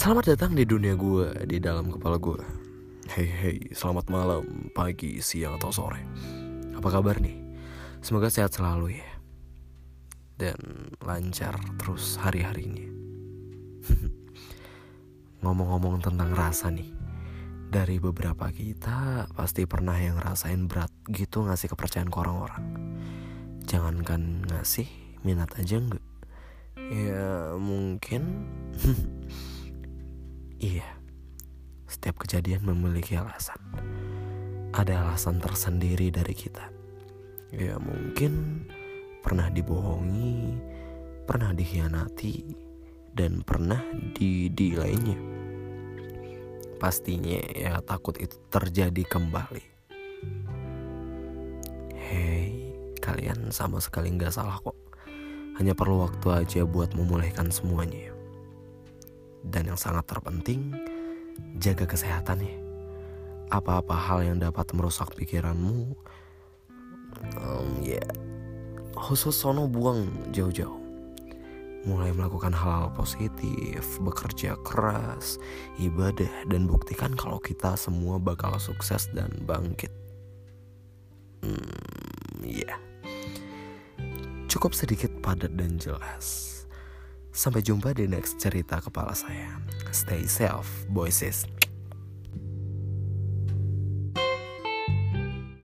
Selamat datang di dunia gue, di dalam kepala gue. Hey hey, selamat malam, pagi, siang atau sore. Apa kabar nih? Semoga sehat selalu ya. Dan lancar terus hari-harinya. Ngomong-ngomong tentang rasa nih. Dari beberapa kita pasti pernah yang ngerasain berat gitu ngasih kepercayaan ke orang-orang. Jangankan ngasih, minat aja enggak. Ya mungkin Iya, setiap kejadian memiliki alasan. Ada alasan tersendiri dari kita. Ya mungkin pernah dibohongi, pernah dikhianati, dan pernah di di lainnya. Pastinya ya takut itu terjadi kembali. Hei, kalian sama sekali nggak salah kok. Hanya perlu waktu aja buat memulihkan semuanya. Dan yang sangat terpenting, jaga kesehatannya. Apa-apa hal yang dapat merusak pikiranmu, um, ya yeah. khusus sono buang jauh-jauh. Mulai melakukan hal-hal positif, bekerja keras, ibadah, dan buktikan kalau kita semua bakal sukses dan bangkit. Hmm, ya. Yeah. Cukup sedikit padat dan jelas. Sampai jumpa di next cerita kepala saya. Stay safe, boys.